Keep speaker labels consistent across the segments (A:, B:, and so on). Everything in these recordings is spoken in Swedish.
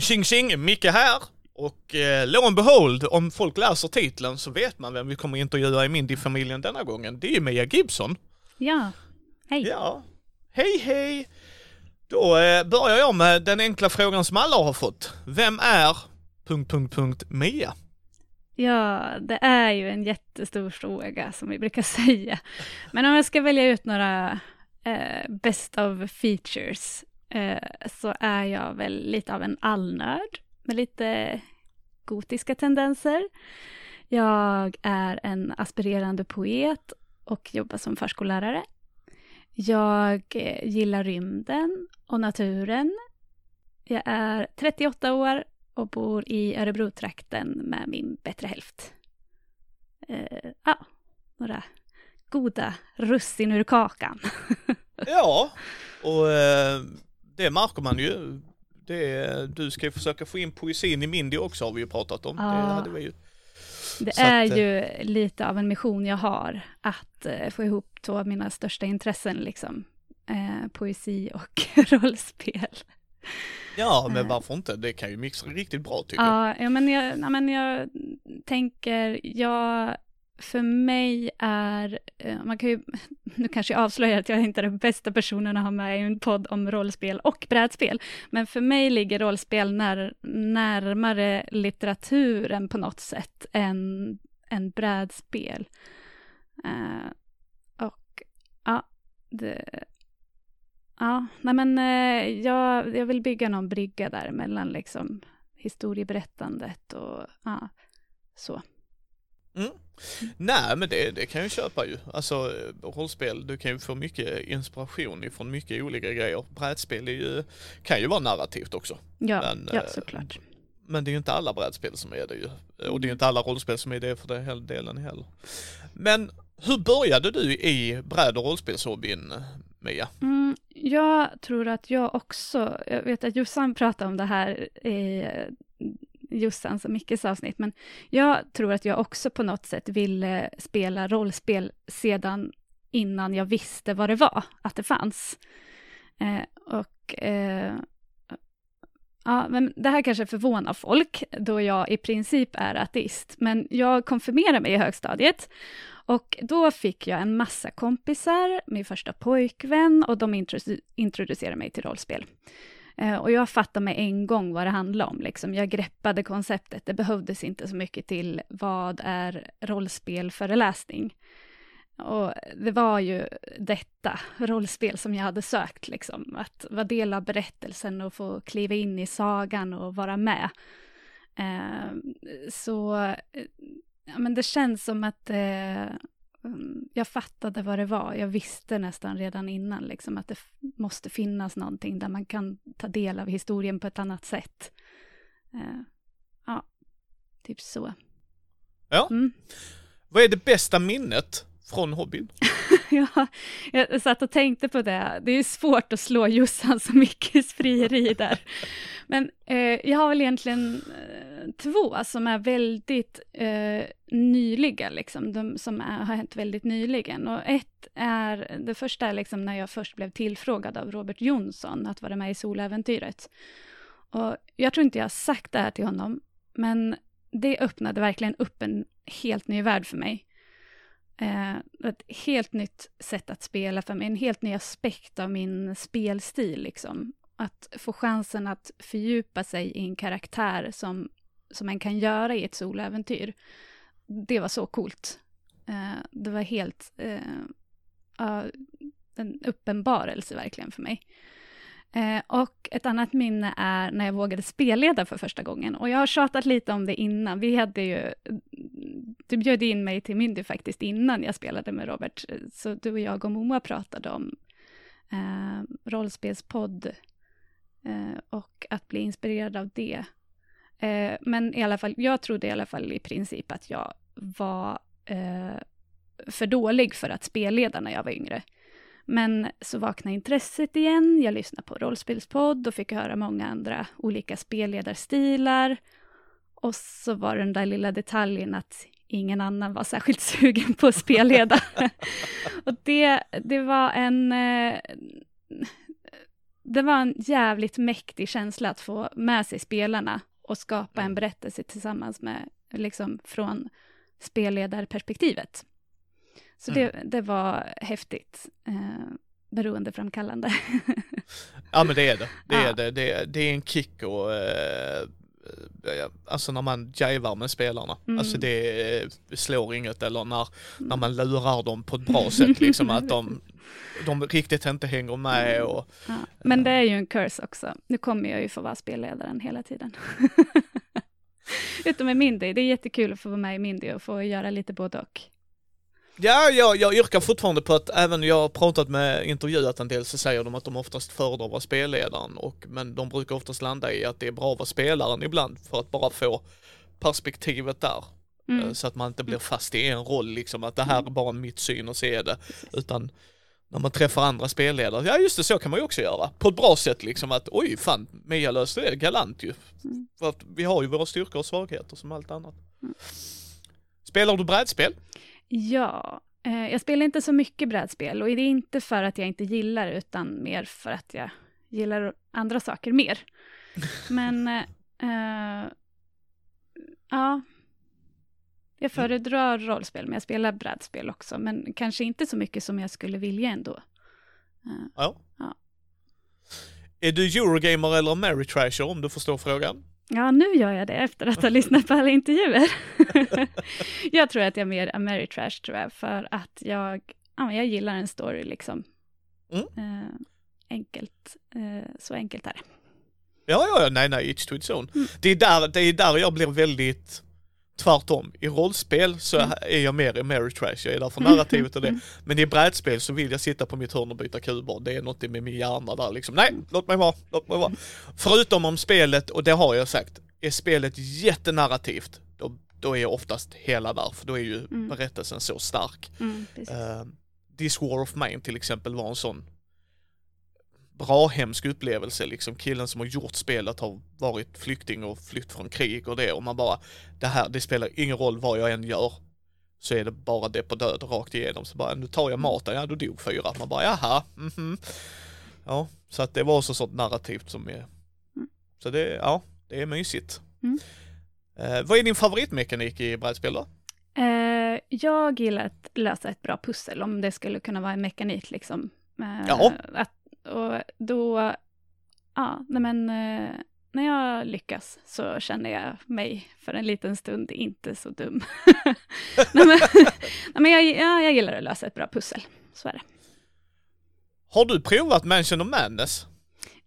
A: Tjing tjing, Micke här. Och eh, lo and behold, om folk läser titeln så vet man vem vi kommer intervjua i Mindy-familjen denna gången. Det är Mia Gibson.
B: Ja, hej.
A: Ja, hej hej. Då eh, börjar jag med den enkla frågan som alla har fått. Vem är... Punkt, punkt, punkt, Mia?
B: Ja, det är ju en jättestor fråga som vi brukar säga. Men om jag ska välja ut några eh, best of features eh, så är jag väl lite av en allnörd med lite gotiska tendenser. Jag är en aspirerande poet och jobbar som förskollärare. Jag eh, gillar rymden och naturen. Jag är 38 år och bor i Örebrotrakten med min bättre hälft. Eh, ja, några goda russin ur kakan.
A: ja, och eh, det märker man ju. Det, du ska ju försöka få in poesin i Mindy också har vi ju pratat om.
B: Ja.
A: Det hade vi ju.
B: Det
A: Så
B: är
A: att, eh,
B: ju lite av en mission jag har, att eh, få ihop två av mina största intressen, liksom. Eh, poesi och rollspel.
A: Ja, men
B: Eh.
A: varför inte? Det kan ju mixa riktigt bra tycker jag.
B: Ja, men, jag, ja, men jag tänker, jag, för mig är, eh, man kan ju, nu kanske jag avslöjar att jag inte är den bästa personen att ha med i en podd om rollspel och brädspel, men för mig ligger rollspel när, närmare litteraturen på något sätt än, än brädspel. Uh, och ja, det, ja, nej men uh, jag, jag vill bygga någon brygga där mellan liksom historieberättandet och ja, så.
A: Mm. Nej, men det, det kan jag köpa ju. Alltså rollspel, du kan ju få mycket inspiration ifrån mycket olika grejer. Brädspel är ju, kan ju vara narrativt också.
B: Ja,
A: Men,
B: ja
A: eh,
B: såklart.
A: Men det är ju inte alla brädspel som är det ju. Och det är ju inte alla rollspel som är det för den delen heller. Men hur började du i bräd och rollspelshobbyn, Mia?
B: Mm, jag tror att jag också, jag vet att Jossan pratade om det här i Jossans och Mickes avsnitt, men jag tror att jag också på något sätt ville spela rollspel sedan innan jag visste vad det var, att det fanns. Eh, och eh, Ja, men det här kanske förvånar folk, då jag i princip är ateist. Men jag konfirmerade mig i högstadiet och då fick jag en massa kompisar, min första pojkvän och de introducerade mig till rollspel. Eh, och jag fattade med en gång vad det handlade om. Liksom. Jag greppade konceptet. Det behövdes inte så mycket till vad är rollspelföreläsning. Och det var ju detta rollspel som jag hade sökt, liksom. Att vara del av berättelsen och få kliva in i sagan och vara med. Eh, så eh, ja, men det känns som att eh, jag fattade vad det var. Jag visste nästan redan innan liksom, att det måste finnas någonting där man kan ta del av historien på ett annat sätt. Eh, ja, typ så.
A: Ja.
B: Mm.
A: Vad är det bästa minnet från hobbyn?
B: Ja, jag satt och tänkte på det. Det är svårt att slå Jossans och Mickes frieri där. Men eh, jag har väl egentligen två som är väldigt eh, nyliga, liksom. De som är, har hänt väldigt nyligen. Och ett är, det första är liksom när jag först blev tillfrågad av Robert Jonsson att vara med i Soläventyret. Och jag tror inte jag har sagt det här till honom, men det öppnade verkligen upp en helt ny värld för mig. Eh, ett helt nytt sätt att spela för mig, en helt ny aspekt av min spelstil. Liksom. Att få chansen att fördjupa sig i en karaktär som, som en kan göra i ett soläventyr. Det var så coolt. Eh, det var helt eh, ja, en uppenbarelse verkligen för mig. Eh, och ett annat minne är när jag vågade spelleda för första gången. Och jag har tjatat lite om det innan. Vi hade ju, du bjöd in mig till Mindy faktiskt innan jag spelade med Robert. Så du och jag och Moa pratade om eh, rollspelspodd eh, och att bli inspirerad av det. Eh, men i alla fall, jag trodde i alla fall i princip att jag var eh, för dålig för att spelleda när jag var yngre. Men så vaknade intresset igen, jag lyssnade på rollspelspodd och fick höra många andra olika spelledarstilar. Och så var den där lilla detaljen att ingen annan var särskilt sugen på att spelleda. och det, det var en... eh, det var en jävligt mäktig känsla att få med sig spelarna och skapa en
A: Mm.
B: berättelse tillsammans med, liksom från spelledarperspektivet. Så det, det var häftigt, eh, beroendeframkallande.
A: Ja men det är det. Det är
B: Ja.
A: det. Det är, det är en kick och eh, alltså när man jivar med spelarna.
B: Mm.
A: Alltså det eh, slår inget eller när, när man lurar dem på ett bra sätt liksom att de, de riktigt inte hänger med och
B: Ja. Men det är ju en curse också. Nu kommer jag ju få vara spelledaren hela tiden. Utom med Mindy. Det är jättekul att få vara med i Mindy och få göra lite både och.
A: Ja, jag, jag yrkar fortfarande på att även jag har pratat med, intervjuat en del så säger de att de oftast föredrar att vara spelledaren och men de brukar oftast landa i att det är bra att vara spelaren ibland för att bara få perspektivet där.
B: Mm.
A: Eh, Så att man inte blir fast i en roll liksom att det här är bara mitt syn och se det. Utan när man träffar andra spelledare, ja just det så kan man ju också göra. På ett bra sätt liksom att oj fan, Mia löste det galant ju.
B: Mm.
A: För att vi har ju våra styrkor och svagheter som allt annat.
B: Mm.
A: Spelar du brädspel?
B: Ja, eh, jag spelar inte så mycket brädspel och det är inte för att jag inte gillar utan mer för att jag gillar andra saker mer. Men, eh, eh, ja. Jag föredrar rollspel, men jag spelar brädspel också, men kanske inte så mycket som jag skulle vilja ändå. Eh,
A: Ja.
B: Ja.
A: Är du Eurogamer eller Ameritrasher om du förstår frågan?
B: Ja, nu gör jag det efter att ha lyssnat på alla intervjuer. jag tror att jag är mer Ameritrash, tror jag, för att jag, ja, jag gillar en story liksom.
A: Mm.
B: Eh, enkelt, eh, så enkelt är det.
A: Ja, ja, ja, nej, nej, each to its own.
B: Mm.
A: Det, är där, det är där jag blir väldigt tvärtom. I rollspel så
B: Mm.
A: är jag mer Ameritrash, jag är där för narrativet och det.
B: mm,
A: Men i brädspel så vill jag sitta på mitt hörn och byta kuber. Det är något med min hjärna där liksom. Nej, låt mig vara, låt mig vara. Förutom om spelet, och det har jag sagt, är spelet jättenarrativt, då, då är jag oftast hela där, för då är ju
B: Mm.
A: berättelsen så stark.
B: Mm.
A: Uh, This War of Mine till exempel var en sån bra hemsk upplevelse liksom. Killen som har gjort spelet har varit flykting och flytt från krig och det och man bara det här, det spelar ingen roll vad jag än gör så är det bara det på död rakt igenom. Så bara nu tar jag maten, ja då dog fyra. Man bara jaha, mhm. Ja, så att det var också sånt narrativt som är
B: Mm.
A: så det, ja, det är mysigt.
B: Mm.
A: Eh, vad är din favoritmekanik i brädspel då?
B: Eh, jag gillar att lösa ett bra pussel, om det skulle kunna vara en mekanik liksom. Eh,
A: Ja.
B: Att, och då, ja, nej men eh, när jag lyckas så känner jag mig för en liten stund inte så dum. nej, men, nej, men jag, ja, jag gillar att lösa ett bra pussel, så är det.
A: Har du provat Mansion of Madness?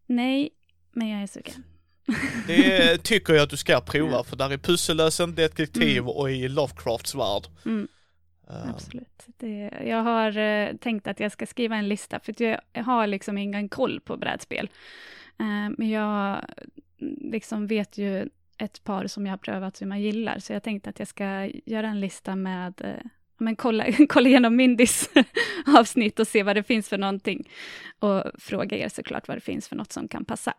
B: Nej, men jag är sugen.
A: Det tycker jag att du ska prova för där är pussellösen, detektiv
B: Mm.
A: och i Lovecrafts värld.
B: Mm.
A: Eh,
B: Absolut. Det, jag har eh, tänkt att jag ska skriva en lista, för jag, jag har liksom ingen koll på brädspel. Eh, men jag mm, liksom vet ju ett par som jag har prövat som jag gillar, så jag tänkte att jag ska göra en lista med eh, men kolla, kolla igenom Mindys avsnitt och se vad det finns för någonting. Och fråga er såklart vad det finns för något som kan passa.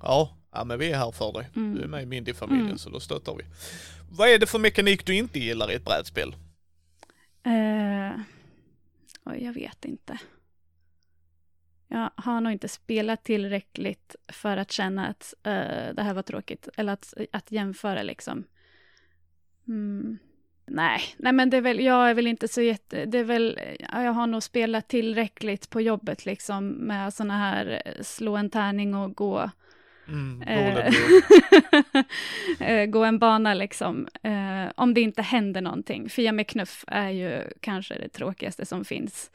A: Ja, ja, men vi är här för dig.
B: Mm.
A: Du är med i Mindy-familjen
B: Mm.
A: så då stöttar vi. Vad är det för mekanik du inte gillar i ett brädspel?
B: Eh, oj, jag vet inte. Jag har nog inte spelat tillräckligt för att känna att eh, det här var tråkigt, eller att, att jämföra liksom. Mm. Nej, nej men det är väl, jag är väl inte så jätte, det är väl, jag har nog spelat tillräckligt på jobbet liksom med såna här eh, slå en tärning och gå
A: Mm,
B: Eh, eh, gå en bana liksom, eh, om det inte händer någonting. Fia med knuff är ju kanske det tråkigaste som finns.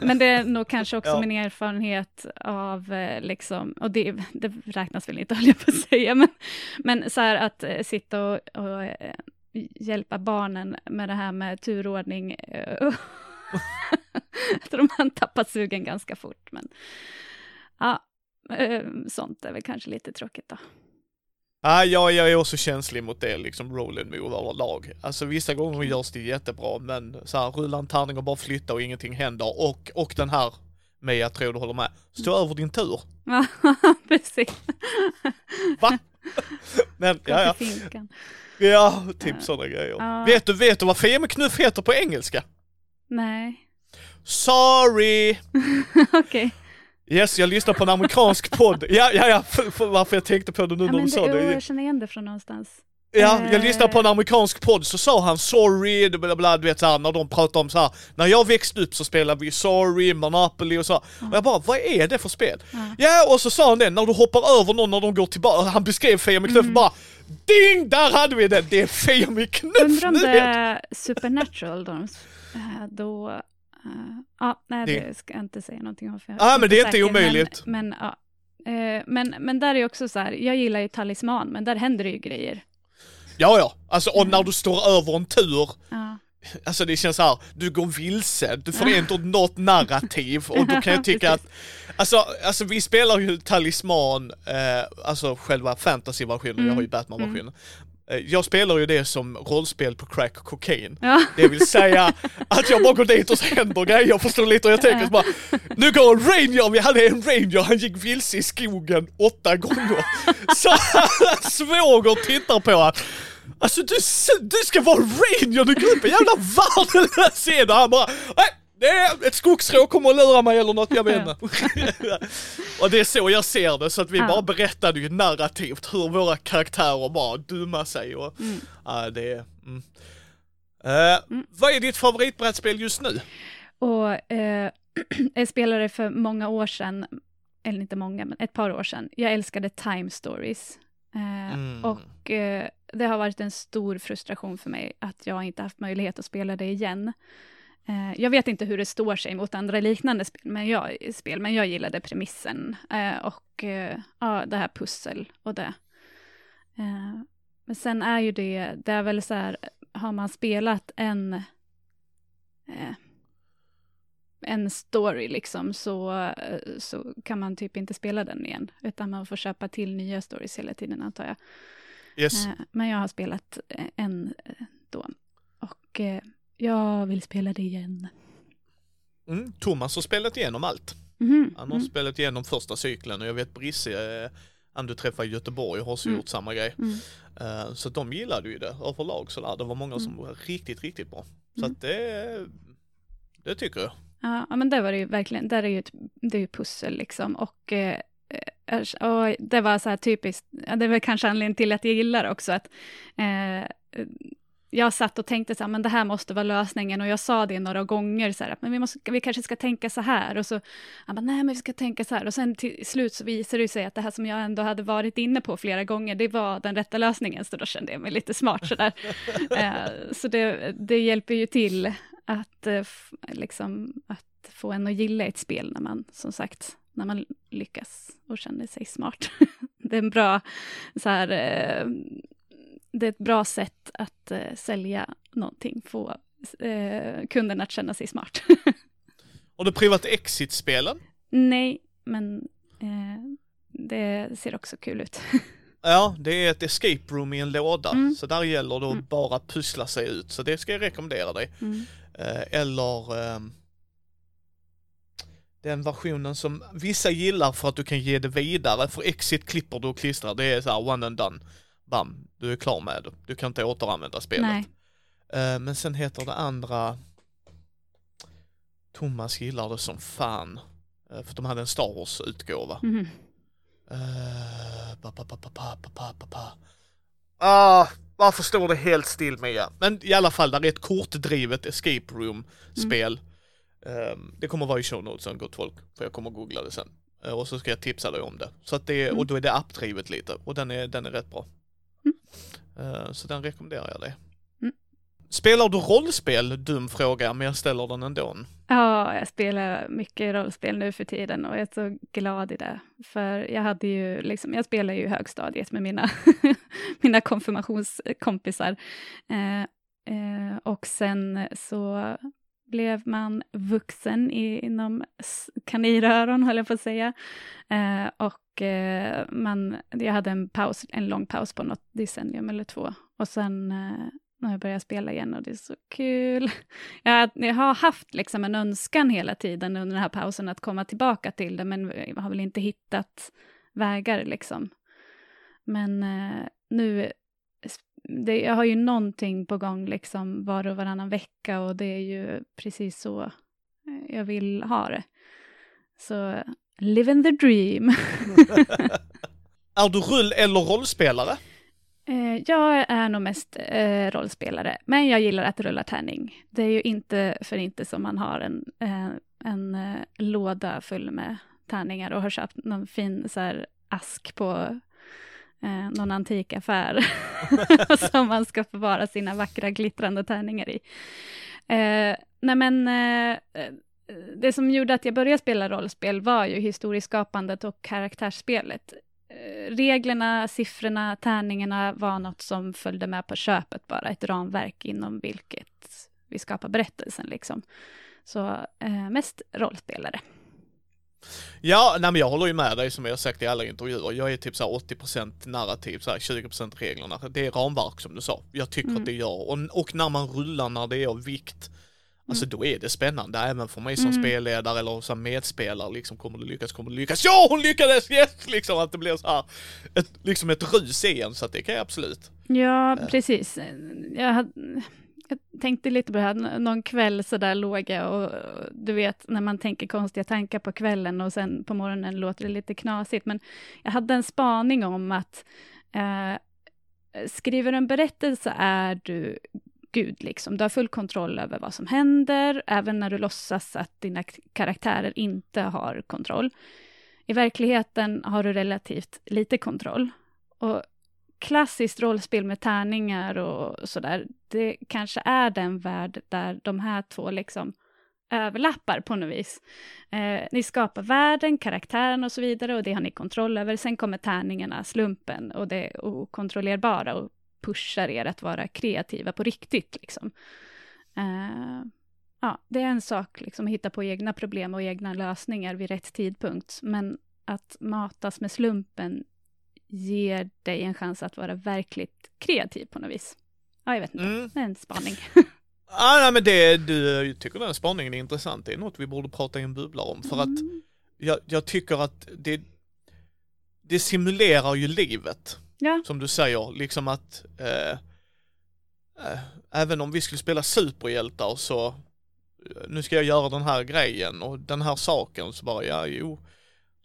B: Men det är nog kanske också
A: Ja.
B: min erfarenhet av, liksom, och det, det räknas väl inte, höll jag på att säga, men, men så här att sitta och, och hjälpa barnen med det här med turordning. Jag tror man tappar sugen ganska fort, men ja, sånt är väl kanske lite tråkigt då.
A: Ja, jag, är också känslig mot det, liksom roll and move överlag. Alltså vissa gånger görs det jättebra, men så här rulla en tärning och bara flytta och ingenting händer. Och, och den här, med jag tror du håller med, stå över din tur.
B: Ja, precis.
A: Va? Men, ja, ja. Ja, typ
B: Ja.
A: sådana grejer.
B: Ja.
A: Vet du, vet du vad Fia med knuff heter på engelska?
B: Nej,
A: Sorry!
B: okej.
A: Yes, jag lyssnar på en amerikansk podd. Ja, ja, ja, för, för varför jag tänkte på det nu
B: Ja,
A: när du sa
B: det,
A: det.
B: jag känner igen det från någonstans.
A: Ja, jag
B: Eh.
A: lyssnade på en amerikansk podd så sa han sorry, bla bla, du vet såhär när de pratar om så här. när jag växte upp så spelade vi sorry, Monopoly och så. Och jag bara, vad är det för spel?
B: Ja.
A: Ja, och så sa han det, när du hoppar över någon när de går tillbaka, han beskrev Fia med knuff
B: Mm.
A: bara Ding! Där hade vi den! Det är Fia med knuff!
B: Undrar om det är Supernatural då, eh, då eh, ja, nej
A: Det-
B: ska jag inte säga någonting om. För jag
A: Ja, men det är inte omöjligt.
B: Men, men, ja. Eh, men, men där är också så här, jag gillar ju talisman, men där händer det ju grejer.
A: Ja, ja. Alltså, och när du står över en tur,
B: Ja,
A: alltså det känns så här, du går vilse, du får ändå något narrativ och då kan jag tycka att Alltså, alltså vi spelar ju Talisman, eh, alltså själva fantasy-versionen, jag
B: Mm.
A: har ju Batman-versionen. Eh, Jag spelar ju det som rollspel på crack cocaine.
B: ja.
A: Det vill säga att jag bara går dit och så händer grejer, förstår lite hur jag tänker. Så bara, nu går en ranger, vi hade en ranger, han gick vilse i skogen åtta gånger. Så hans svåger tittar på att Alltså du, du ska vara ranger, du går upp en jävla värdelös scen och han bara "Nej, är ett skogsrå kommer att lura mig eller något, jag vet inte. och det är så jag ser det, så att vi
B: Ja.
A: bara berättade ju narrativt hur våra karaktärer bara dummar sig och
B: Mm.
A: ja, det är... Mm. Eh, Vad är ditt favoritbrädspel just nu?
B: Och eh, jag spelade för många år sedan, eller inte många, men ett par år sedan. Jag älskade Time Stories. Eh,
A: Mm.
B: Och det har varit en stor frustration för mig att jag inte haft möjlighet att spela det igen. Eh, jag vet inte hur det står sig mot andra liknande spel, men jag, spel, men jag gillade premissen eh, och eh, ja, det här pussel och det. Men sen är ju det, det är väl så här, har man spelat en en story liksom, så, så kan man typ inte spela den igen, utan man får köpa till nya stories hela tiden antar jag.
A: Yes.
B: Men jag har spelat en då, och jag vill spela det igen.
A: Mm. Thomas har spelat igenom allt.
B: Mhm,
A: Han har
B: mm,
A: spelat igenom första cykeln och jag vet Brisse, eh, han du träffade i Göteborg, har också
B: Mm.
A: gjort samma grej.
B: mm.
A: Eh, så de gillade ju det överlag sådär. Det var många som var riktigt, riktigt bra. Så
B: Mm.
A: att det, det tycker jag.
B: Ja, men det var det ju verkligen, där är ju ett, det är ju pussel liksom, och eh, och det var så här typiskt, det väl kanske anledningen till att jag gillar också att eh, jag satt och tänkte så här, men det här måste vara lösningen och jag sa det några gånger så här, men vi, måste, vi kanske ska tänka så här och så, han bara, nej men vi ska tänka så här och sen till slut så visade det sig att det här som jag ändå hade varit inne på flera gånger, det var den rätta lösningen, så då kände jag mig lite smart så där. eh, så det, det hjälper ju till att, eh, liksom, att få en att gilla ett spel när man, som sagt, när man lyckas och känner sig smart. det är en bra, så här, eh, det är ett bra sätt att eh, sälja någonting, få eh, kunden att känna sig smart.
A: Har du provat Exit-spelen?
B: Nej, men eh, det ser också kul ut.
A: Ja, det är ett escape room i en låda.
B: Mm.
A: Så där gäller det att
B: Mm.
A: bara pussla sig ut. Så det ska jag rekommendera dig.
B: Mm.
A: Eh, eller ehm, den versionen som vissa gillar för att du kan ge det vidare. För Exit klipper du och klistrar. Det är så här one and done bam, du är klar med det. Du kan inte återanvända spelet.
B: Nej.
A: Eh, men sen heter det andra Thomas gillar det som fan. Eh, för de hade en Star Wars utgåva. Mhm. Eh, ah, varför står det helt still Mia? Men i alla fall, där är ett kortdrivet escape room spel. Mm. Um, det kommer vara i show notesen gott folk, för jag kommer googla det sen. Och så ska jag tipsa dig om det. Så att det, mm. och då är det appdrivet lite och den är, den är rätt bra. Eh, så den rekommenderar jag dig.
B: Mm.
A: Spelar du rollspel? Dum fråga, men jag ställer den ändå.
B: Ja, jag spelar mycket rollspel nu för tiden och jag är så glad i det. För jag hade ju liksom, jag spelar ju högstadiet med mina, mina konfirmationskompisar. Eh, eh, och sen så blev man vuxen i, inom kaniröron, höll jag på att säga. Eh, och eh, man, jag hade en paus, en lång paus på något decennium eller två. Och sen eh, när jag började spela igen och det är så kul. Jag, jag har haft liksom en önskan hela tiden under den här pausen att komma tillbaka till det, men jag har väl inte hittat vägar liksom. Men eh, nu, det, jag har ju någonting på gång liksom var och varannan vecka och det är ju precis så eh, jag vill ha det. Så living the dream.
A: är du rull eller rollspelare?
B: Eh, jag är nog mest eh, rollspelare, men jag gillar att rulla tärning. Det är ju inte för inte som man har en, eh, en eh, låda full med tärningar och har köpt någon fin så här, ask på eh, någon antikaffär som man ska förvara sina vackra glittrande tärningar i. Eh, nej men, eh, det som gjorde att jag började spela rollspel var ju historieskapandet och karaktärsspelet. Eh, reglerna, siffrorna, tärningarna var något som följde med på köpet bara, ett ramverk inom vilket vi skapar berättelsen liksom. Så eh, mest rollspelare.
A: Ja, nej men jag håller ju med dig som jag har sagt i alla intervjuer. Jag är typ så 80% narrativ, så 20% reglerna. Det är ramverk som du sa. Jag tycker mm. att det gör. Och, och när man rullar när det är av vikt, Alltså mm. då är det spännande, även för mig som mm. spelledare eller som medspelare, liksom kommer du lyckas, kommer du lyckas, ja hon lyckades, yes! Liksom att det blir så här, ett, liksom ett rus i en, så att det kan jag absolut.
B: Ja, uh. precis. Jag, hade, jag tänkte lite på det här, någon kväll så där låg jag och du vet när man tänker konstiga tankar på kvällen och sen på morgonen låter det lite knasigt, men jag hade en spaning om att eh, skriver en berättelse är du Gud, liksom. Du har full kontroll över vad som händer, även när du låtsas att dina karaktärer inte har kontroll. I verkligheten har du relativt lite kontroll. Och klassiskt rollspel med tärningar och sådär, det kanske är den värld där de här två liksom överlappar på något vis. Eh, ni skapar världen, karaktären och så vidare och det har ni kontroll över. Sen kommer tärningarna, slumpen och det okontrollerbara och pushar er att vara kreativa på riktigt. Liksom. Eh, ja, det är en sak liksom, att hitta på egna problem och egna lösningar vid rätt tidpunkt, men att matas med slumpen ger dig en chans att vara verkligt kreativ på något vis. Ja, jag vet inte, mm. det är en spaning.
A: ah, nej, men det, du tycker den spaningen är intressant, det är något vi borde prata i en bubbla om, för mm. att jag, jag tycker att det, det simulerar ju livet.
B: Ja.
A: Som du säger, liksom att eh, eh, även om vi skulle spela superhjältar så eh, nu ska jag göra den här grejen och den här saken så bara, ja jo,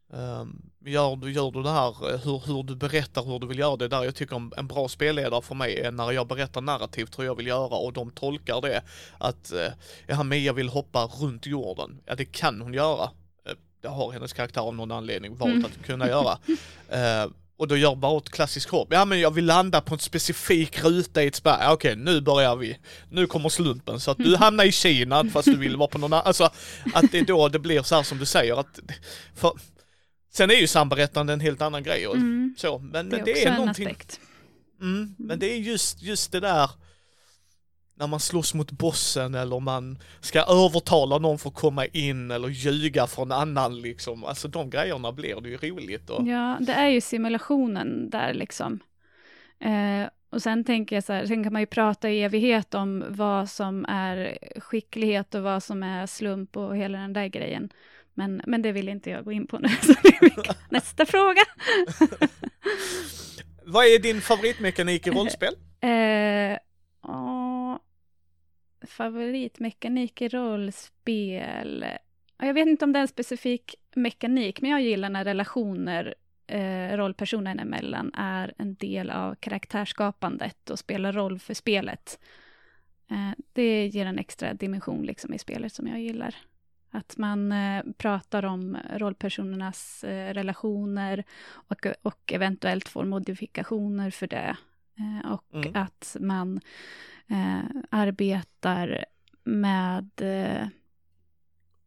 A: um, gör, du, gör du det här, eh, hur, hur du berättar hur du vill göra det där. Jag tycker en bra spelledare för mig är när jag berättar narrativt hur jag vill göra och de tolkar det att, uh, ja Mia vill hoppa runt jorden. Ja det kan hon göra. Det har hennes karaktär av någon anledning valt mm. att kunna göra. Uh, och då gör bara ett klassiskt hopp. Ja men jag vill landa på en specifik ruta i ett spär. Ja, okej, nu börjar vi. Nu kommer slumpen. Så att du hamnar i Kina fast du vill vara på någon annan. Alltså att det är då det blir så här som du säger att... För, sen är ju samberättande en helt annan grej och mm. så. Men, det är, men det är någonting... Mm, men det är just, just det där när man slåss mot bossen eller man ska övertala någon för att komma in eller ljuga för en annan liksom. Alltså de grejerna blir det ju roligt. Och...
B: Ja, det är ju simulationen där liksom. Eh, och sen tänker jag så här, sen kan man ju prata i evighet om vad som är skicklighet och vad som är slump och hela den där grejen. Men, men det vill inte jag gå in på nu. Nästa fråga.
A: vad är din favoritmekanik i rollspel?
B: Eh, favoritmekanik i rollspel? Jag vet inte om det är en specifik mekanik, men jag gillar när relationer eh, rollpersonerna emellan är en del av karaktärsskapandet och spelar roll för spelet. Eh, det ger en extra dimension liksom i spelet som jag gillar. Att man eh, pratar om rollpersonernas eh, relationer och, och eventuellt får modifikationer för det. Eh, och mm. att man arbetar med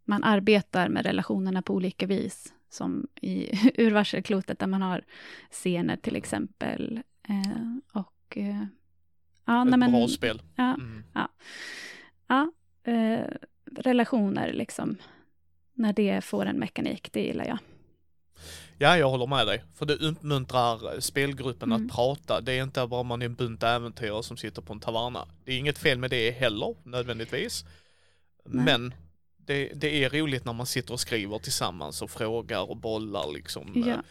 B: man arbetar med relationerna på olika vis, som i urvarselklotet där man har scener till exempel. Och
A: ja, Ett nej, bra spel.
B: Ja, mm. ja, ja relationer liksom, när det får en mekanik, det gillar jag.
A: Ja, jag håller med dig. För det uppmuntrar spelgruppen mm. att prata. Det är inte bara man är en bunt äventyrare som sitter på en taverna. Det är inget fel med det heller, nödvändigtvis. Nej. Men det, det, är roligt när man sitter och skriver tillsammans och frågar och bollar liksom.
B: Ja.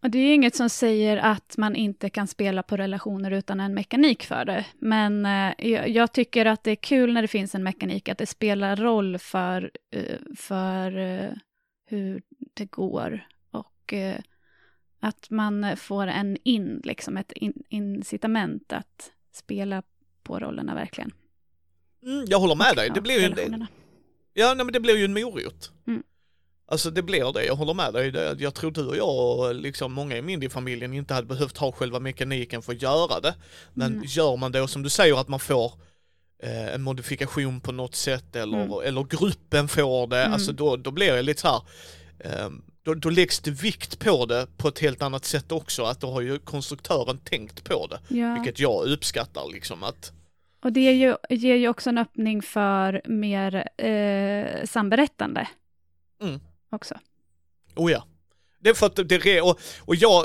B: Och det är inget som säger att man inte kan spela på relationer utan en mekanik för det. Men eh, jag, tycker att det är kul när det finns en mekanik, att det spelar roll för, uh, för uh, hur det går och eh, att man får en in, liksom ett in, incitament att spela på rollerna verkligen.
A: Mm, jag håller med dig, det blir ju en, ja, nej, men det blir ju en morot.
B: Mm.
A: Alltså det blir det, jag håller med dig. Jag tror du och jag och liksom många i min familjen inte hade behövt ha själva mekaniken för att göra det. Men
B: Mm.
A: gör man det och som du säger att man får eh, en modifikation på något sätt eller,
B: Mm.
A: eller gruppen får det,
B: Mm.
A: alltså då, då blir det lite så här, eh, då, då läggs det vikt på det på ett helt annat sätt också, att då har ju konstruktören tänkt på det.
B: Ja.
A: Vilket jag uppskattar liksom att,
B: Och det ger ju, ger ju också en öppning för mer eh, samberättande.
A: Mm.
B: Också.
A: oh ja. Det är för att det, och, och jag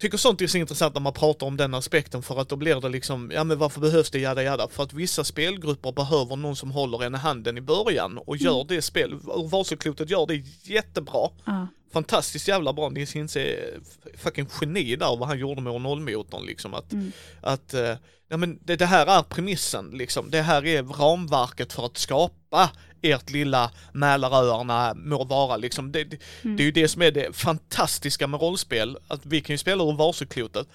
A: tycker sånt är så intressant när man pratar om den aspekten för att då blir det liksom, ja men varför behövs det jada jada? För att vissa spelgrupper behöver någon som håller en i handen i början och gör det spel, och Vasaklotet gör det jättebra.
B: Ja.
A: Fantastiskt jävla bra, Nils Hintze är fucking geni där vad han gjorde med nollmotorn liksom. Att,
B: Mm.
A: att eh, ja men det, det här är premissen liksom, det här är ramverket för att skapa ert lilla Mälaröarna må vara liksom, det, det,
B: Mm.
A: det är ju det som är det fantastiska med rollspel, att vi kan ju spela ur Vasaklotet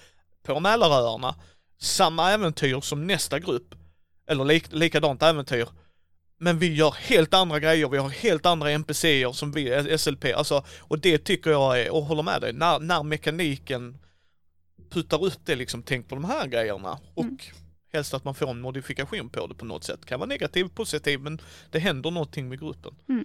A: på Mälaröarna, samma äventyr som nästa grupp, eller lik, likadant äventyr, men vi gör helt andra grejer, vi har helt andra NPCer som vi, SLP, alltså, och det tycker jag är, och håller med dig, när, när mekaniken puttar upp det liksom, tänk på de här grejerna, och
B: Mm.
A: helst att man får en modifikation på det på något sätt, kan vara negativ, positiv, men det händer någonting med gruppen.
B: Mm.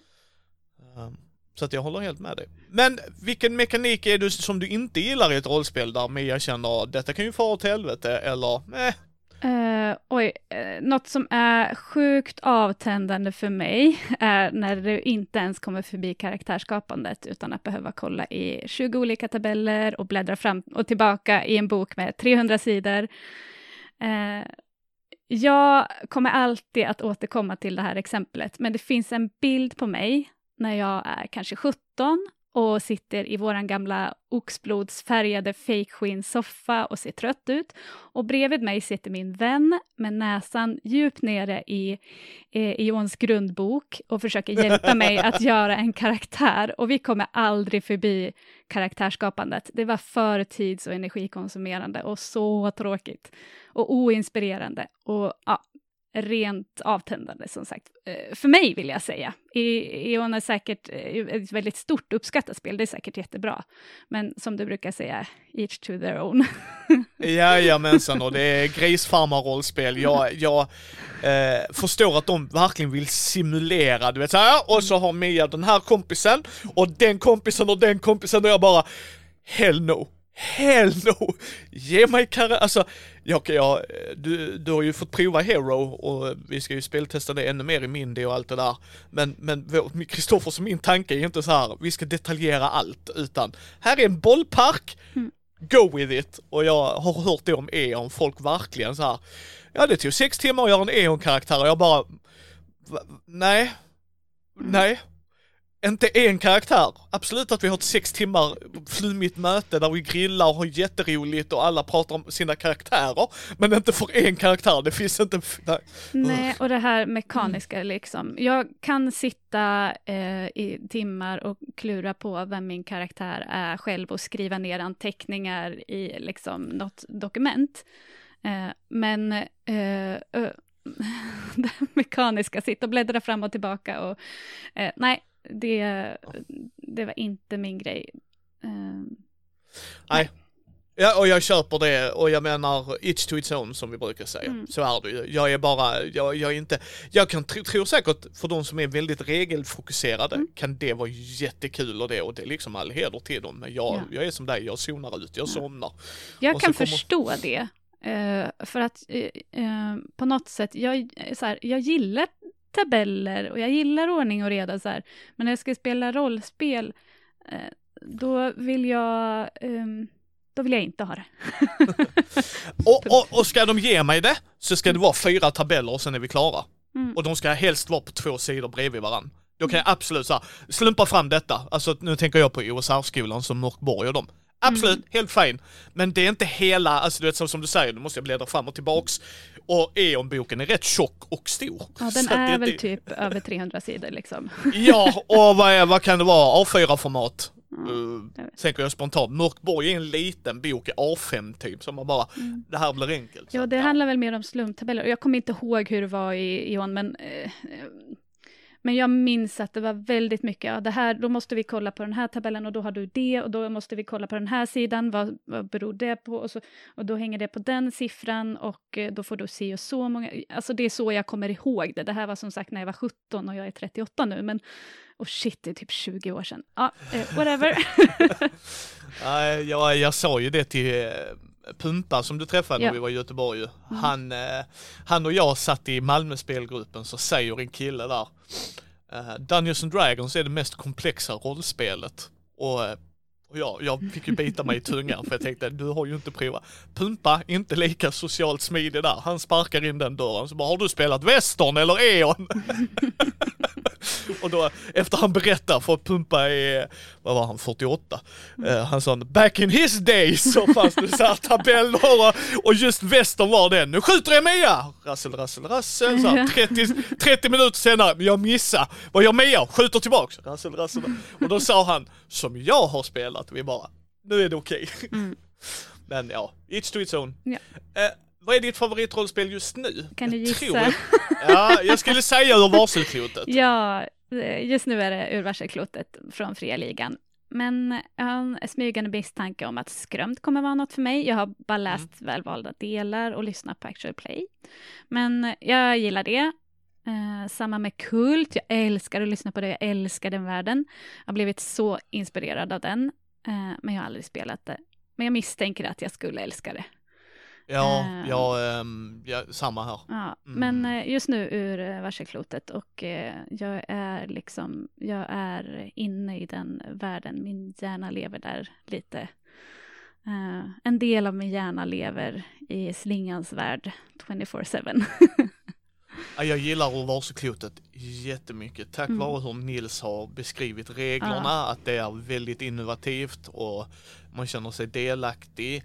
A: Um, så att jag håller helt med dig. Men vilken mekanik är det som du inte gillar i ett rollspel där Mia känner detta kan ju fara åt helvete eller nej,
B: Uh, oj, uh, något som är sjukt avtändande för mig är när du inte ens kommer förbi karaktärsskapandet utan att behöva kolla i 20 olika tabeller och bläddra fram och tillbaka i en bok med 300 sidor. Uh, jag kommer alltid att återkomma till det här exemplet, men det finns en bild på mig när jag är kanske 17 och sitter i våran gamla oxblodsfärgade fejkskinnssoffa och ser trött ut. Och bredvid mig sitter min vän med näsan djupt nere i, eh, i Johns grundbok och försöker hjälpa mig att göra en karaktär. Och vi kommer aldrig förbi karaktärsskapandet. Det var för tids och energikonsumerande och så tråkigt. Och oinspirerande. Och ja, rent avtändande som sagt. Eh, för mig vill jag säga. Eon är säkert eh, ett väldigt stort uppskattat spel, det är säkert jättebra. Men som du brukar säga, each to their own.
A: Jajamensan, och det är grisfarmarrollspel. Jag, jag eh, förstår att de verkligen vill simulera, du vet så här, och så har Mia den här kompisen, och den kompisen och den kompisen, och jag bara, hell no. Hell no! Ge mig kar... Alltså, jag, jag, du, du har ju fått prova Hero och vi ska ju speltesta det ännu mer i Mindy och allt det där. Men, men Kristoffers och min tanke är inte så här, vi ska detaljera allt, utan här är en bollpark, go with it. Och jag har hört det om E.ON, folk verkligen så här. Ja det tog sex timmar att göra en E.ON-karaktär och jag bara, nej, nej. Inte en karaktär. Absolut att vi har ett sex timmar flummigt möte där vi grillar och har jätteroligt och alla pratar om sina karaktärer. Men inte för en karaktär, det finns inte... Nej.
B: Nej, och det här mekaniska liksom. Jag kan sitta eh, i timmar och klura på vem min karaktär är själv och skriva ner anteckningar i liksom något dokument. Eh, men eh, det mekaniska, sitta och bläddra fram och tillbaka och eh, nej, det, det var inte min grej. Eh,
A: Nej. Ja, och jag köper det och jag menar it's to its own som vi brukar säga.
B: Mm.
A: Så är det ju. Jag är bara, jag, jag är inte, jag kan tro, tror säkert för de som är väldigt regelfokuserade
B: Mm.
A: kan det vara jättekul och det och det är liksom all heder till dem. Men jag,
B: Ja.
A: jag är som dig, jag zonar ut, jag somnar.
B: Jag
A: Och
B: kan
A: kommer-
B: förstå det. eh, för att eh, eh, på något sätt, jag, så här, jag gillar tabeller och jag gillar ordning och reda så här. Men när jag ska spela rollspel, eh, då vill jag, ehm, då vill jag inte ha det.
A: Och, och, och ska de ge mig det så ska det vara fyra tabeller och sen är vi klara.
B: Mm.
A: Och de ska helst vara på två sidor bredvid varandra. Då kan jag absolut så här, slumpa fram detta. Alltså nu tänker jag på OSR-skolan som Mörkborg och dem. Absolut, helt fine. Men det är inte hela, alltså du vet så som du säger, nu måste jag bläddra fram och tillbaks. Och E.ON-boken är rätt tjock och stor.
B: Ja, den
A: Så
B: är
A: det-
B: väl
A: det-
B: typ över 300 sidor liksom.
A: Ja, och vad, är, vad kan det vara? A4-format?
B: Ja,
A: Uh,
B: jag vet.
A: tänker jag spontant. Mörkborg är en liten bok, A5 typ, så man bara, det här blir enkelt.
B: Ja, det handlar väl mer om slumptabeller. Jag kommer inte ihåg hur det var i Ion, men, eh, men jag minns att det var väldigt mycket, ja, det här, då måste vi kolla på den här tabellen och då har du det och då måste vi kolla på den här sidan, vad, vad beror det på? Och, så, och då hänger det på den siffran och eh, då får du se och så många, alltså det är så jag kommer ihåg det. Det här var som sagt när jag var 17 och jag är 38 nu, men och shit, det är typ 20 år sedan. Ja, eh, whatever.
A: Jag, jag sa ju det till eh, Pumpa som du träffade när
B: Ja.
A: vi var i Göteborg. ju. Han, eh, han och jag satt i Malmö spelgruppen så säger en kille där eh, Dungeons and Dragons är det mest komplexa rollspelet. Och, eh, och jag, jag fick ju bita mig i tungan för jag tänkte du har ju inte provat. Pumpa, inte lika socialt smidig där. Han sparkar in den dörren så bara har du spelat Western eller E.ON? Och då efter han berättar, för att Pumpa är, vad var han, 48? Eh, han sa back in his days så fanns det så här tabeller och, och just västern var den. Nu skjuter jag Mia! Rassel, rassel, rassel. Så här, 30, 30 minuter senare, jag missar. Vad gör Mia? Skjuter tillbaks. Rassel, rassel. Och då sa han, som jag har spelat, vi bara, nu är det okej.
B: Mm.
A: Men ja, each to its own.
B: Ja.
A: Eh, vad är ditt favoritrollspel just nu?
B: Kan du
A: Jag
B: gissa?
A: tror- Ja, jag skulle säga ur varselklotet.
B: Ja, eh, just nu är det ur varselklotet från Fria Ligan. Men jag har en smygande misstanke om att skrömt kommer vara något för mig. Jag har bara läst välvalda delar och lyssnat på actual play. Men jag gillar det. Eh, samma med Kult. Jag älskar att lyssna på det. Jag älskar den världen. Jag har blivit så inspirerad av den. Eh, men jag har aldrig spelat det. Men jag misstänker att jag skulle älska det.
A: Ja,
B: Eh.
A: ja, ehm, ja samma här.
B: Ja,
A: Mm.
B: men eh, just nu ur eh, varselklotet och eh, jag är liksom, jag är inne i den världen, min hjärna lever där lite. Eh, en del av min hjärna lever i slingans värld 24-7.
A: Ja, Jag gillar ur varselklotet jättemycket tack
B: Mm.
A: vare hur Nils har beskrivit reglerna, att det är väldigt innovativt och man känner sig delaktig.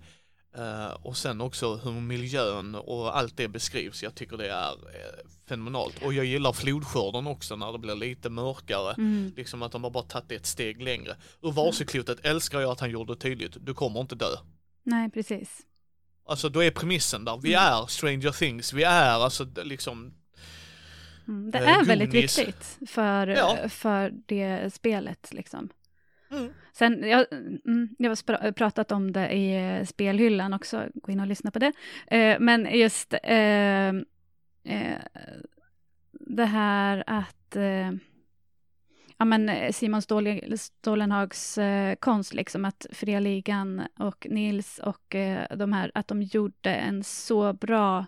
A: Eh, och sen också hur miljön och allt det beskrivs. Jag tycker det är uh, fenomenalt. Och jag gillar flodskörden också när det blir lite mörkare.
B: Mm.
A: Liksom att de har bara tagit ett steg längre. Ur älskar jag att han gjorde tydligt. Du kommer inte dö.
B: Nej, precis.
A: Alltså då är premissen där. Vi
B: Mm.
A: är Stranger Things. Vi är alltså liksom
B: Mm. Det
A: Eh,
B: är väldigt
A: Goonies.
B: viktigt för,
A: Ja.
B: för det spelet liksom.
A: Mm.
B: Sen, jag, mm, jag har pratat om det i eh, spelhyllan också, gå in och lyssna på det. Eh, men just eh, eh, det här att ja, men eh, Simon Stålenhags eh, konst, liksom att Fria Ligan och Nils och eh, de här, att de gjorde en så bra,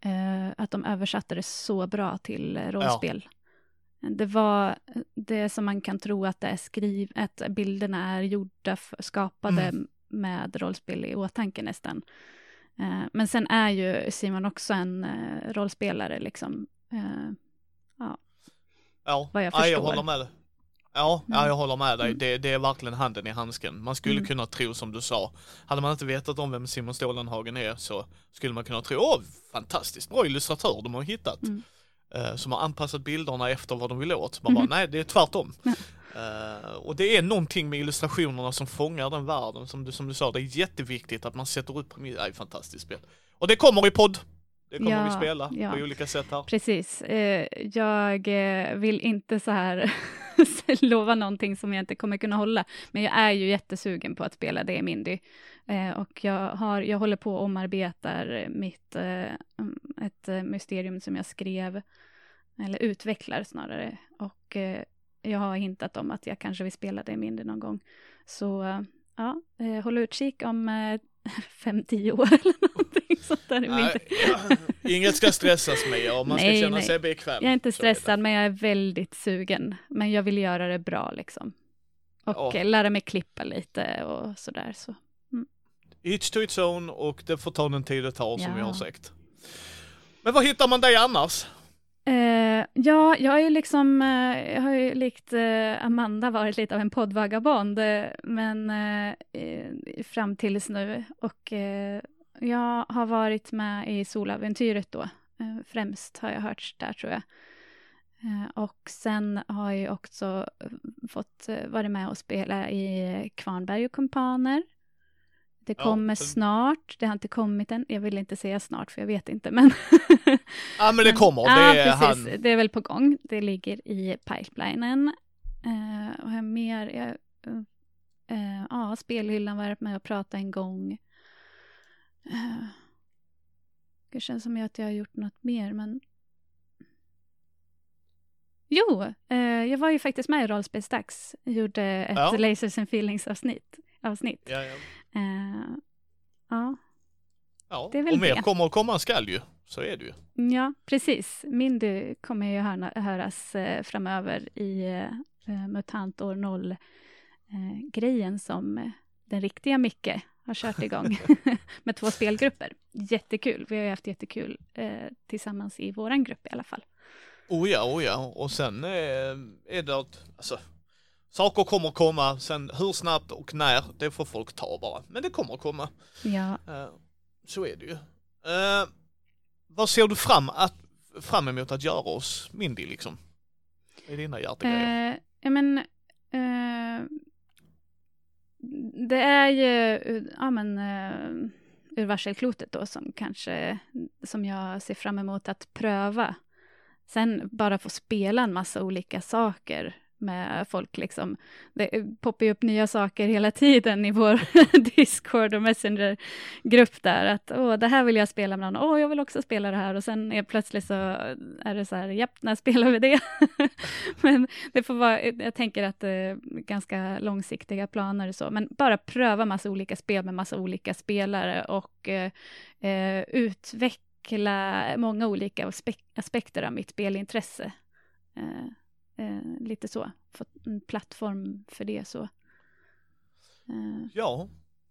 B: eh, att de översatte det så bra till eh, rollspel. Det var det som man kan tro att det är skriv, att bilderna är gjorda, skapade
A: Mm.
B: med rollspel i åtanke nästan. Eh, men sen är ju Simon också en eh, rollspelare liksom.
A: Ja,
B: Vad jag
A: ja, jag
B: förstår.
A: håller med dig. Ja, ja,
B: Mm.
A: jag håller med dig.
B: Mm.
A: Det, det är verkligen handen i handsken. Man skulle
B: Mm.
A: kunna tro som du sa. Hade man inte vetat om vem Simon Stålenhagen är så skulle man kunna tro, åh, fantastiskt bra illustratör de har hittat.
B: Mm.
A: Eh, som har anpassat bilderna efter vad de vill åt. Man bara,
B: Mhm.
A: nej, det är tvärtom. Eh, och det är någonting med illustrationerna som fångar den världen. Som du, som du sa, det är jätteviktigt att man sätter upp premisser. Det är ett fantastiskt spel. Och det kommer i podd. Det kommer
B: Ja,
A: vi spela
B: ja.
A: på olika sätt här.
B: precis. Eh, jag eh, vill inte så här lova någonting som jag inte kommer kunna hålla. Men jag är ju jättesugen på att spela det i Mindy. Eh, och jag, har, jag håller på och omarbetar mitt, mm, ett mysterium som jag skrev, eller utvecklar snarare. Och jag har hintat om att jag kanske vill spela det i Mindy någon gång. Så ja, håll utkik om fem, tio år eller någonting sånt där.
A: Nej, inget ska stressas med och man ska
B: Nej,
A: känna
B: nej.
A: sig bekväm.
B: Jag är inte
A: Så är
B: stressad, men jag är väldigt sugen. Men jag vill göra det bra liksom. Och
A: Ja.
B: lära mig klippa lite och sådär. Så.
A: Each to its own och det får ta den tid det tar som
B: Ja.
A: vi har sagt. Men var hittar man dig annars?
B: Eh, ja, jag har ju liksom, eh, jag har ju likt eh, Amanda varit lite av en poddvagabond, men fram tills nu. Och jag har varit med i Soläventyret då, främst har jag hört där tror jag. och sen har jag också fått vara med och spela i Kvarnberg och Kumpaner. Det kommer ja, så... snart, det har inte kommit än. Jag vill inte säga snart för jag vet inte men...
A: ja men det kommer, det
B: ja, precis. Han... Det är väl på gång. Det ligger i pipelinen. Uh, och jag mer, jag, uh, ja, spelhyllan varit med och pratat en gång. Uh, det känns som att jag har gjort något mer men... Jo, uh, jag var ju faktiskt med i Rollspelsdags. Gjorde ett ja. Lasers and Feelings avsnitt.
A: Ja, ja.
B: Uh, ja.
A: Ja, det är väl och mer det. kommer att komma skall ju. Så är det ju.
B: Ja, precis. Mindy kommer ju höra, höras eh, framöver i eh, MUTANT år 0-grejen eh, som eh, den riktiga Micke har kört igång med två spelgrupper. Jättekul. Vi har ju haft jättekul eh, tillsammans i våran grupp i alla fall.
A: Oh ja, oh ja. Och sen eh, är det att, alltså, Saker kommer komma, sen hur snabbt och när, det får folk ta bara. Men det kommer komma.
B: Ja.
A: Uh, så är det ju. Uh, vad ser du fram, att, fram emot att göra oss Mindy liksom? Vad är dina hjärtegrejer?
B: Ja men, det är ju, eh, ja men, eh, uh, ur varselklotet då som kanske, som jag ser fram emot att pröva. Sen bara få spela en massa olika saker med folk. Liksom. Det poppar ju upp nya saker hela tiden i vår Discord och Messenger-grupp där. Att åh, det här vill jag spela med någon. Åh, jag vill också spela det här. Och sen är plötsligt så är det så här, japp, när spelar vi det? Men det får vara, jag tänker att det är ganska långsiktiga planer och så. Men bara pröva massa olika spel med massa olika spelare och eh, eh utveckla många olika aspekter av mitt spelintresse. Eh. Eh, lite så, fått en plattform för det så.
A: Eh, ja.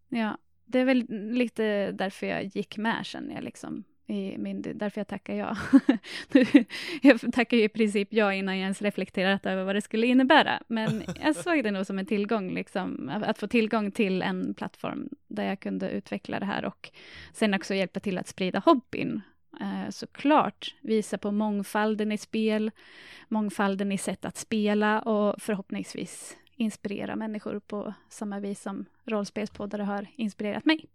B: Ja, det är väl lite därför jag gick med känner jag liksom. I min, därför jag tackar ja. jag tackar ju i princip ja innan jag ens reflekterat över vad det skulle innebära. Men jag såg det nog som en tillgång, liksom, att få tillgång till en plattform där jag kunde utveckla det här och sen också hjälpa till att sprida hobbyn eh, såklart visa på mångfalden i spel, mångfalden i sätt att spela och förhoppningsvis inspirera människor på samma vis som rollspelspoddare har inspirerat mig.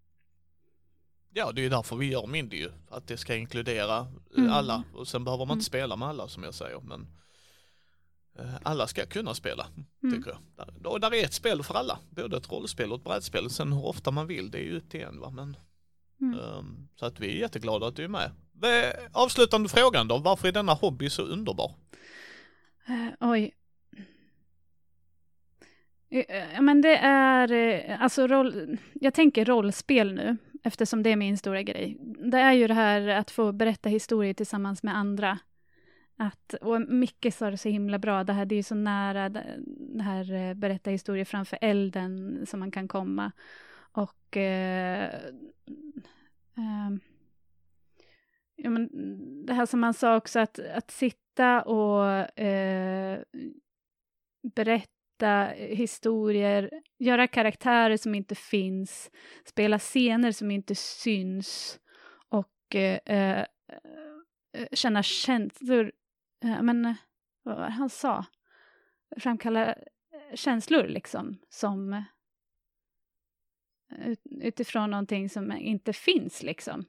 A: Ja, det är därför vi gör Mindy ju, att det ska inkludera mm. alla. Och sen behöver man inte mm. spela med alla som jag säger, men eh, alla ska kunna spela, mm. tycker jag. Och där är ett spel för alla, både ett rollspel och ett brädspel. Sen hur ofta man vill, det är ju upp till en va, men mm. um, så att vi är jätteglada att du är med. Avslutande frågan då, varför är denna hobby så underbar?
B: Uh, oj. Uh, men det är, uh, alltså roll, jag tänker rollspel nu, eftersom det är min stora grej. Det är ju det här att få berätta historier tillsammans med andra. Att, och Micke sa det så himla bra, det här det är så nära, det här berätta historier framför elden som man kan komma. Och eh, ehm, ja, men det här som han sa också, att, att sitta och eh, berätta historier, göra karaktärer som inte finns, spela scener som inte syns och eh, eh känna känslor. Eh, men vad var det han sa? Framkalla eh, känslor liksom som utifrån någonting som inte finns liksom.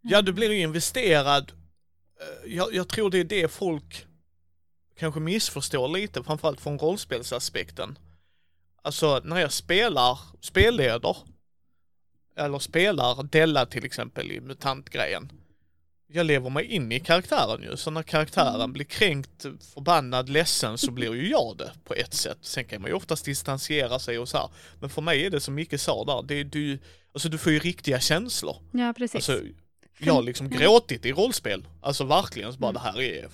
A: Ja, du blir investerad. Eh, jag, jag tror det är det folk kanske missförstår lite, framförallt från rollspelsaspekten. Alltså när jag spelar, spelleder, eller spelar Della till exempel i MUTANT-grejen, jag lever mig in i karaktären ju, så när karaktären mm. blir kränkt, förbannad, ledsen så blir ju jag det på ett sätt. Sen kan man ju oftast distansiera sig och så här. Men för mig är det som Micke sa där, det du, alltså du får ju riktiga känslor.
B: Ja, precis.
A: Alltså, jag har liksom gråtit i rollspel. Alltså verkligen, så bara mm. det här är...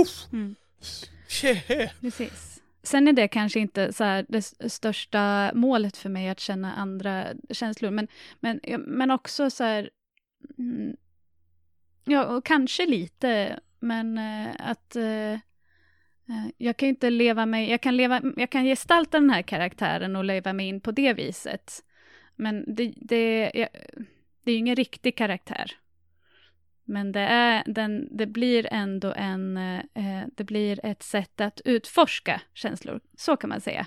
A: Uff, mm.
B: Yeah. Precis. Sen är det kanske inte så här, det största målet för mig att känna andra känslor, men, men, men också så här... Ja, och kanske lite, men eh, att eh, eh jag kan inte leva mig, jag kan, leva, jag kan gestalta den här karaktären och leva mig in på det viset. Men det, det, jag, det är ju ingen riktig karaktär. Men det, är, den, det blir ändå en, eh, eh det blir ett sätt att utforska känslor, så kan man säga.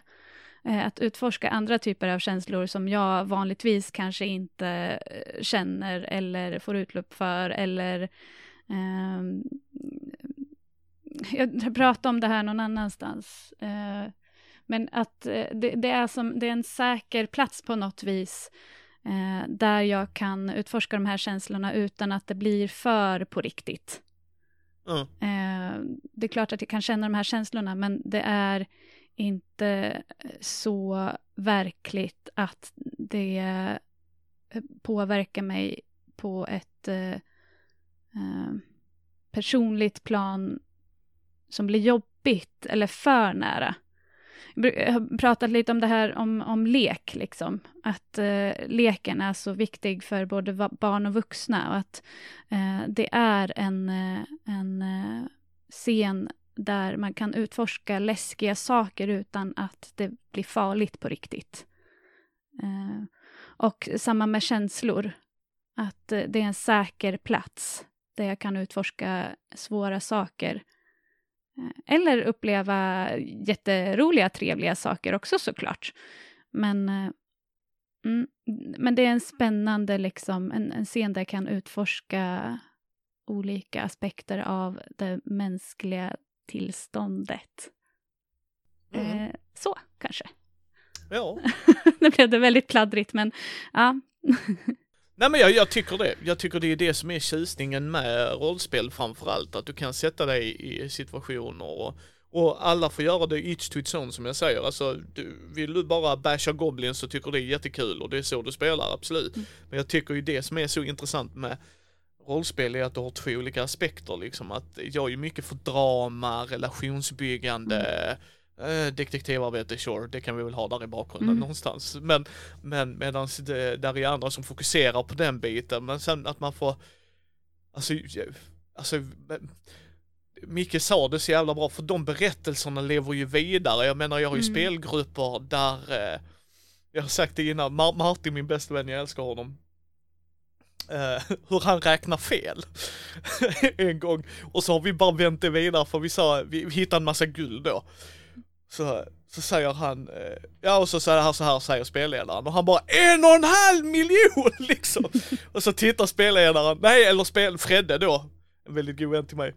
B: Eh, att utforska andra typer av känslor som jag vanligtvis kanske inte eh, känner eller får utlopp för eller eh, jag pratade om det här någon annanstans. Eh, men att eh, det, det, är som, det är en säker plats på något vis eh, där jag kan utforska de här känslorna utan att det blir för på riktigt.
A: Mm.
B: Det är klart att jag kan känna de här känslorna, men det är inte så verkligt att det eh, påverkar mig på ett eh, eh, personligt plan som blir jobbigt eller för nära. Jag har pratat lite om det här om, om lek, liksom. Att eh, leken är så viktig för både barn och vuxna och att eh, det är en, eh, en scen där man kan utforska läskiga saker utan att det blir farligt på riktigt. Eh, och samma med känslor, att eh, det är en säker plats där jag kan utforska svåra saker Eh, eller uppleva jätteroliga, trevliga saker också såklart. Men, eh, mm, men det är en spännande, liksom, en, en scen där jag kan utforska olika aspekter av det mänskliga tillståndet. Mm. Eh, så, kanske.
A: Ja.
B: nu blev det väldigt pladdrigt, men ja.
A: Nej men jag, jag, tycker det. Jag tycker det är det som är tjusningen med rollspel framförallt. Att du kan sätta dig i situationer och, och alla får göra det each to its own som jag säger. Alltså, du, vill du bara basha goblins så tycker det är jättekul och det är så du spelar, absolut. Mm. Men jag tycker ju det som är så intressant med rollspel är att du har två olika aspekter liksom. Att jag är mycket för drama, relationsbyggande, mm Eh, detektivarbete, sure, det kan vi väl ha där i bakgrunden mm. någonstans. Men, men medan det, där är andra som fokuserar på den biten, men sen att man får, alltså, alltså Micke sa det så jävla bra, för de berättelserna lever ju vidare. Jag menar, jag har ju mm. spelgrupper där, eh, jag har sagt det innan, Mar Martin, min bästa vän, jag älskar honom. Uh, hur han räknar fel en gång. Och så har vi bara vänt det vidare för vi sa, vi hittade en massa guld då. Så, så säger han, uh, ja och så säger han så här säger spelledaren och han bara en och en halv miljon liksom. och så tittar spelledaren, nej eller spel, Fredde då, en väldigt god vän till mig.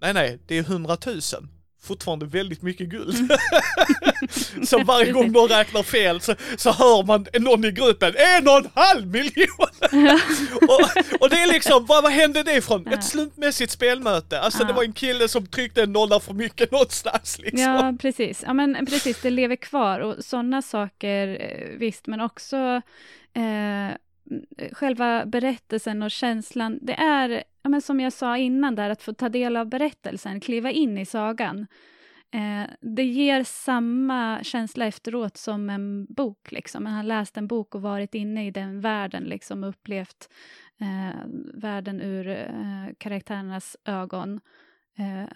A: Nej nej, det är hundratusen fortfarande väldigt mycket guld. Mm. så varje gång någon räknar fel så, så hör man någon i gruppen, en och en halv miljon! och, och, det är liksom, vad, vad hände det ifrån? Ett slumpmässigt spelmöte. Alltså det var en kille som tryckte en nolla för mycket någonstans liksom.
B: Ja, precis. Ja men precis, det lever kvar och sådana saker, eh, visst, men också eh, Eh, själva berättelsen och känslan, det är, ja, men som jag sa innan där, att få ta del av berättelsen, kliva in i sagan. Eh, det ger samma känsla efteråt som en bok, liksom. Man har läst en bok och varit inne i den världen, liksom, och upplevt eh, världen ur eh, karaktärernas ögon. Eh,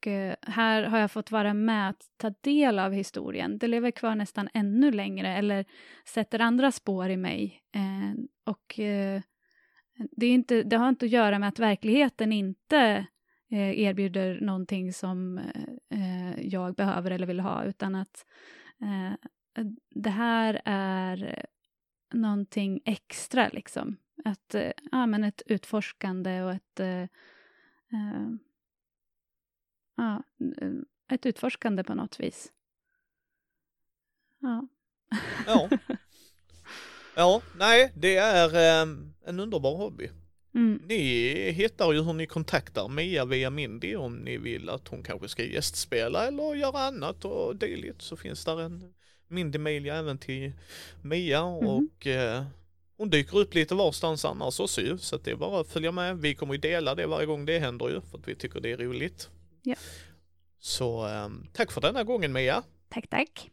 B: och eh, här har jag fått vara med att ta del av historien. Det lever kvar nästan ännu längre, eller sätter andra spår i mig. Eh, och eh, det, är inte, det har inte att göra med att verkligheten inte erbjuder någonting som jag behöver eller vill ha, utan att det här är någonting extra, liksom. Att, ja, men ett utforskande och ett ja, ett utforskande på något vis. Ja.
A: Ja. Ja, nej, det är um, en underbar hobby. Mm. Ni hittar ju hur ni kontaktar Mia via Mindy om ni vill att hon kanske ska gästspela eller göra annat och dylikt så finns där en Mindy-mail även till Mia mm. och uh, hon dyker upp lite varstans annars också ju så att det är bara att följa med. Vi kommer ju dela det varje gång det händer ju för att vi tycker det är roligt.
B: Ja.
A: Så um, tack för denna gången Mia.
B: Tack, tack.